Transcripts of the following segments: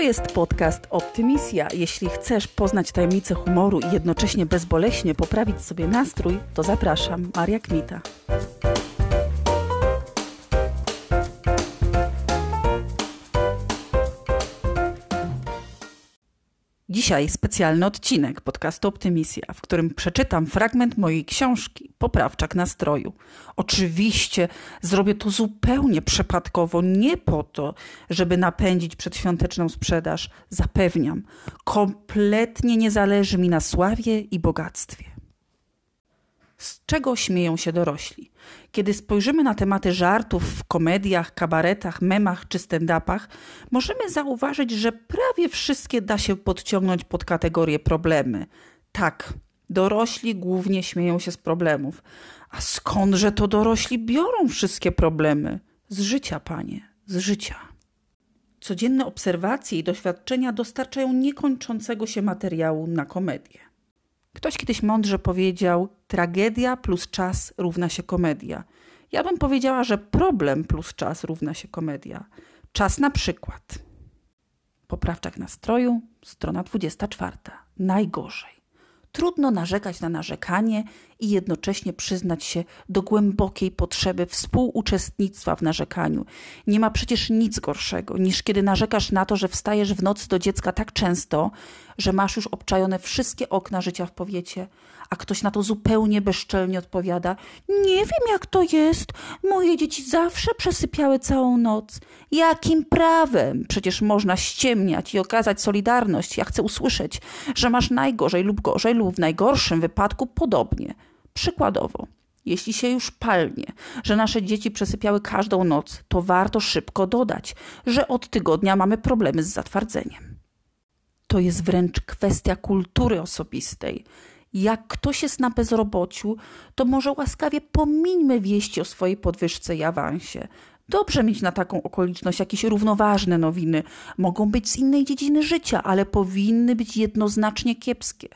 To jest podcast Optymisja. Jeśli chcesz poznać tajemnice humoru i jednocześnie bezboleśnie poprawić sobie nastrój, to zapraszam, Maria Kmita. Dzisiaj specjalny odcinek podcastu Optymisja, w którym przeczytam fragment mojej książki Poprawczak nastroju. Oczywiście zrobię to zupełnie przypadkowo, nie po to, żeby napędzić przedświąteczną sprzedaż. Zapewniam, kompletnie nie zależy mi na sławie i bogactwie. Z czego śmieją się dorośli? Kiedy spojrzymy na tematy żartów w komediach, kabaretach, memach czy stand-upach, możemy zauważyć, że prawie wszystkie da się podciągnąć pod kategorię problemy. Tak, dorośli głównie śmieją się z problemów. A skądże to dorośli biorą wszystkie problemy? Z życia, panie, z życia. Codzienne obserwacje i doświadczenia dostarczają niekończącego się materiału na komedię. Ktoś kiedyś mądrze powiedział: tragedia plus czas równa się komedia. Ja bym powiedziała, że problem plus czas równa się komedia. Czas na przykład. Poprawczak nastroju, strona 24. Najgorzej. Trudno narzekać na narzekanie i jednocześnie przyznać się do głębokiej potrzeby współuczestnictwa w narzekaniu. Nie ma przecież nic gorszego niż kiedy narzekasz na to, że wstajesz w nocy do dziecka tak często, że masz już obczajone wszystkie okna życia w powiecie, a ktoś na to zupełnie bezczelnie odpowiada: Nie wiem, jak to jest. Moje dzieci zawsze przesypiały całą noc. Jakim prawem? Przecież można ściemniać i okazać solidarność. Ja chcę usłyszeć, że masz najgorzej lub gorzej, lub w najgorszym wypadku podobnie. Przykładowo. Jeśli się już palnie, że nasze dzieci przesypiały każdą noc, to warto szybko dodać, że od tygodnia mamy problemy z zatwardzeniem. To jest wręcz kwestia kultury osobistej. Jak ktoś jest na bezrobociu, to może łaskawie pomińmy wieści o swojej podwyżce i awansie. Dobrze mieć na taką okoliczność jakieś równoważne nowiny. Mogą być z innej dziedziny życia, ale powinny być jednoznacznie kiepskie.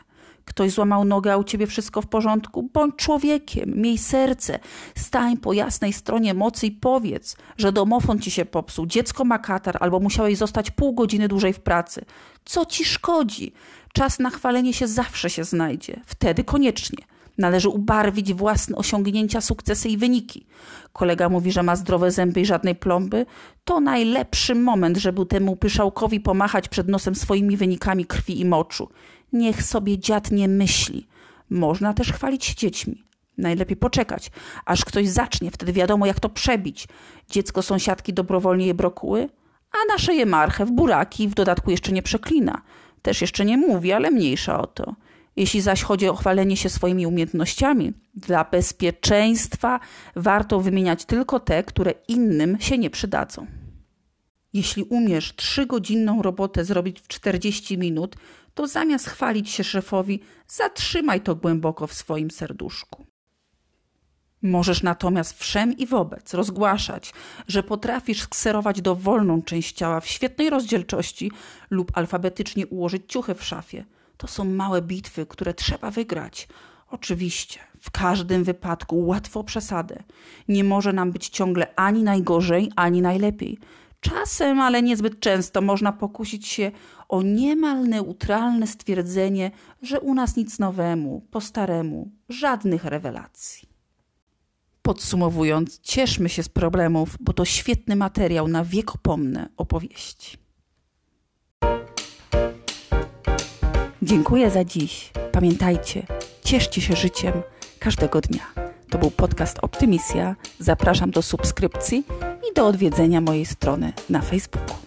Ktoś złamał nogę, a u ciebie wszystko w porządku? Bądź człowiekiem, miej serce, stań po jasnej stronie mocy i powiedz, że domofon ci się popsuł, dziecko ma katar albo musiałeś zostać pół godziny dłużej w pracy. Co ci szkodzi? Czas na chwalenie się zawsze się znajdzie. Wtedy koniecznie. Należy ubarwić własne osiągnięcia, sukcesy i wyniki. Kolega mówi, że ma zdrowe zęby i żadnej plomby. To najlepszy moment, żeby temu pyszałkowi pomachać przed nosem swoimi wynikami krwi i moczu. Niech sobie dziad nie myśli. Można też chwalić się dziećmi. Najlepiej poczekać, aż ktoś zacznie, wtedy wiadomo jak to przebić. Dziecko sąsiadki dobrowolnie je brokuły, a nasze je marchew, buraki w dodatku jeszcze nie przeklina. Też jeszcze nie mówi, ale mniejsza o to. Jeśli zaś chodzi o chwalenie się swoimi umiejętnościami, dla bezpieczeństwa warto wymieniać tylko te, które innym się nie przydadzą. Jeśli umiesz trzygodzinną robotę zrobić w 40 minut, to zamiast chwalić się szefowi, zatrzymaj to głęboko w swoim serduszku. Możesz natomiast wszem i wobec rozgłaszać, że potrafisz skserować dowolną część ciała w świetnej rozdzielczości lub alfabetycznie ułożyć ciuchy w szafie. To są małe bitwy, które trzeba wygrać. Oczywiście, w każdym wypadku łatwo przesadę. Nie może nam być ciągle ani najgorzej, ani najlepiej. Czasem, ale niezbyt często, można pokusić się o niemal neutralne stwierdzenie, że u nas nic nowemu, po staremu, żadnych rewelacji. Podsumowując, cieszmy się z problemów, bo to świetny materiał na wiekopomne opowieści. Dziękuję za dziś. Pamiętajcie, cieszcie się życiem każdego dnia. To był podcast Optymisja. Zapraszam do subskrypcji i do odwiedzenia mojej strony na Facebooku.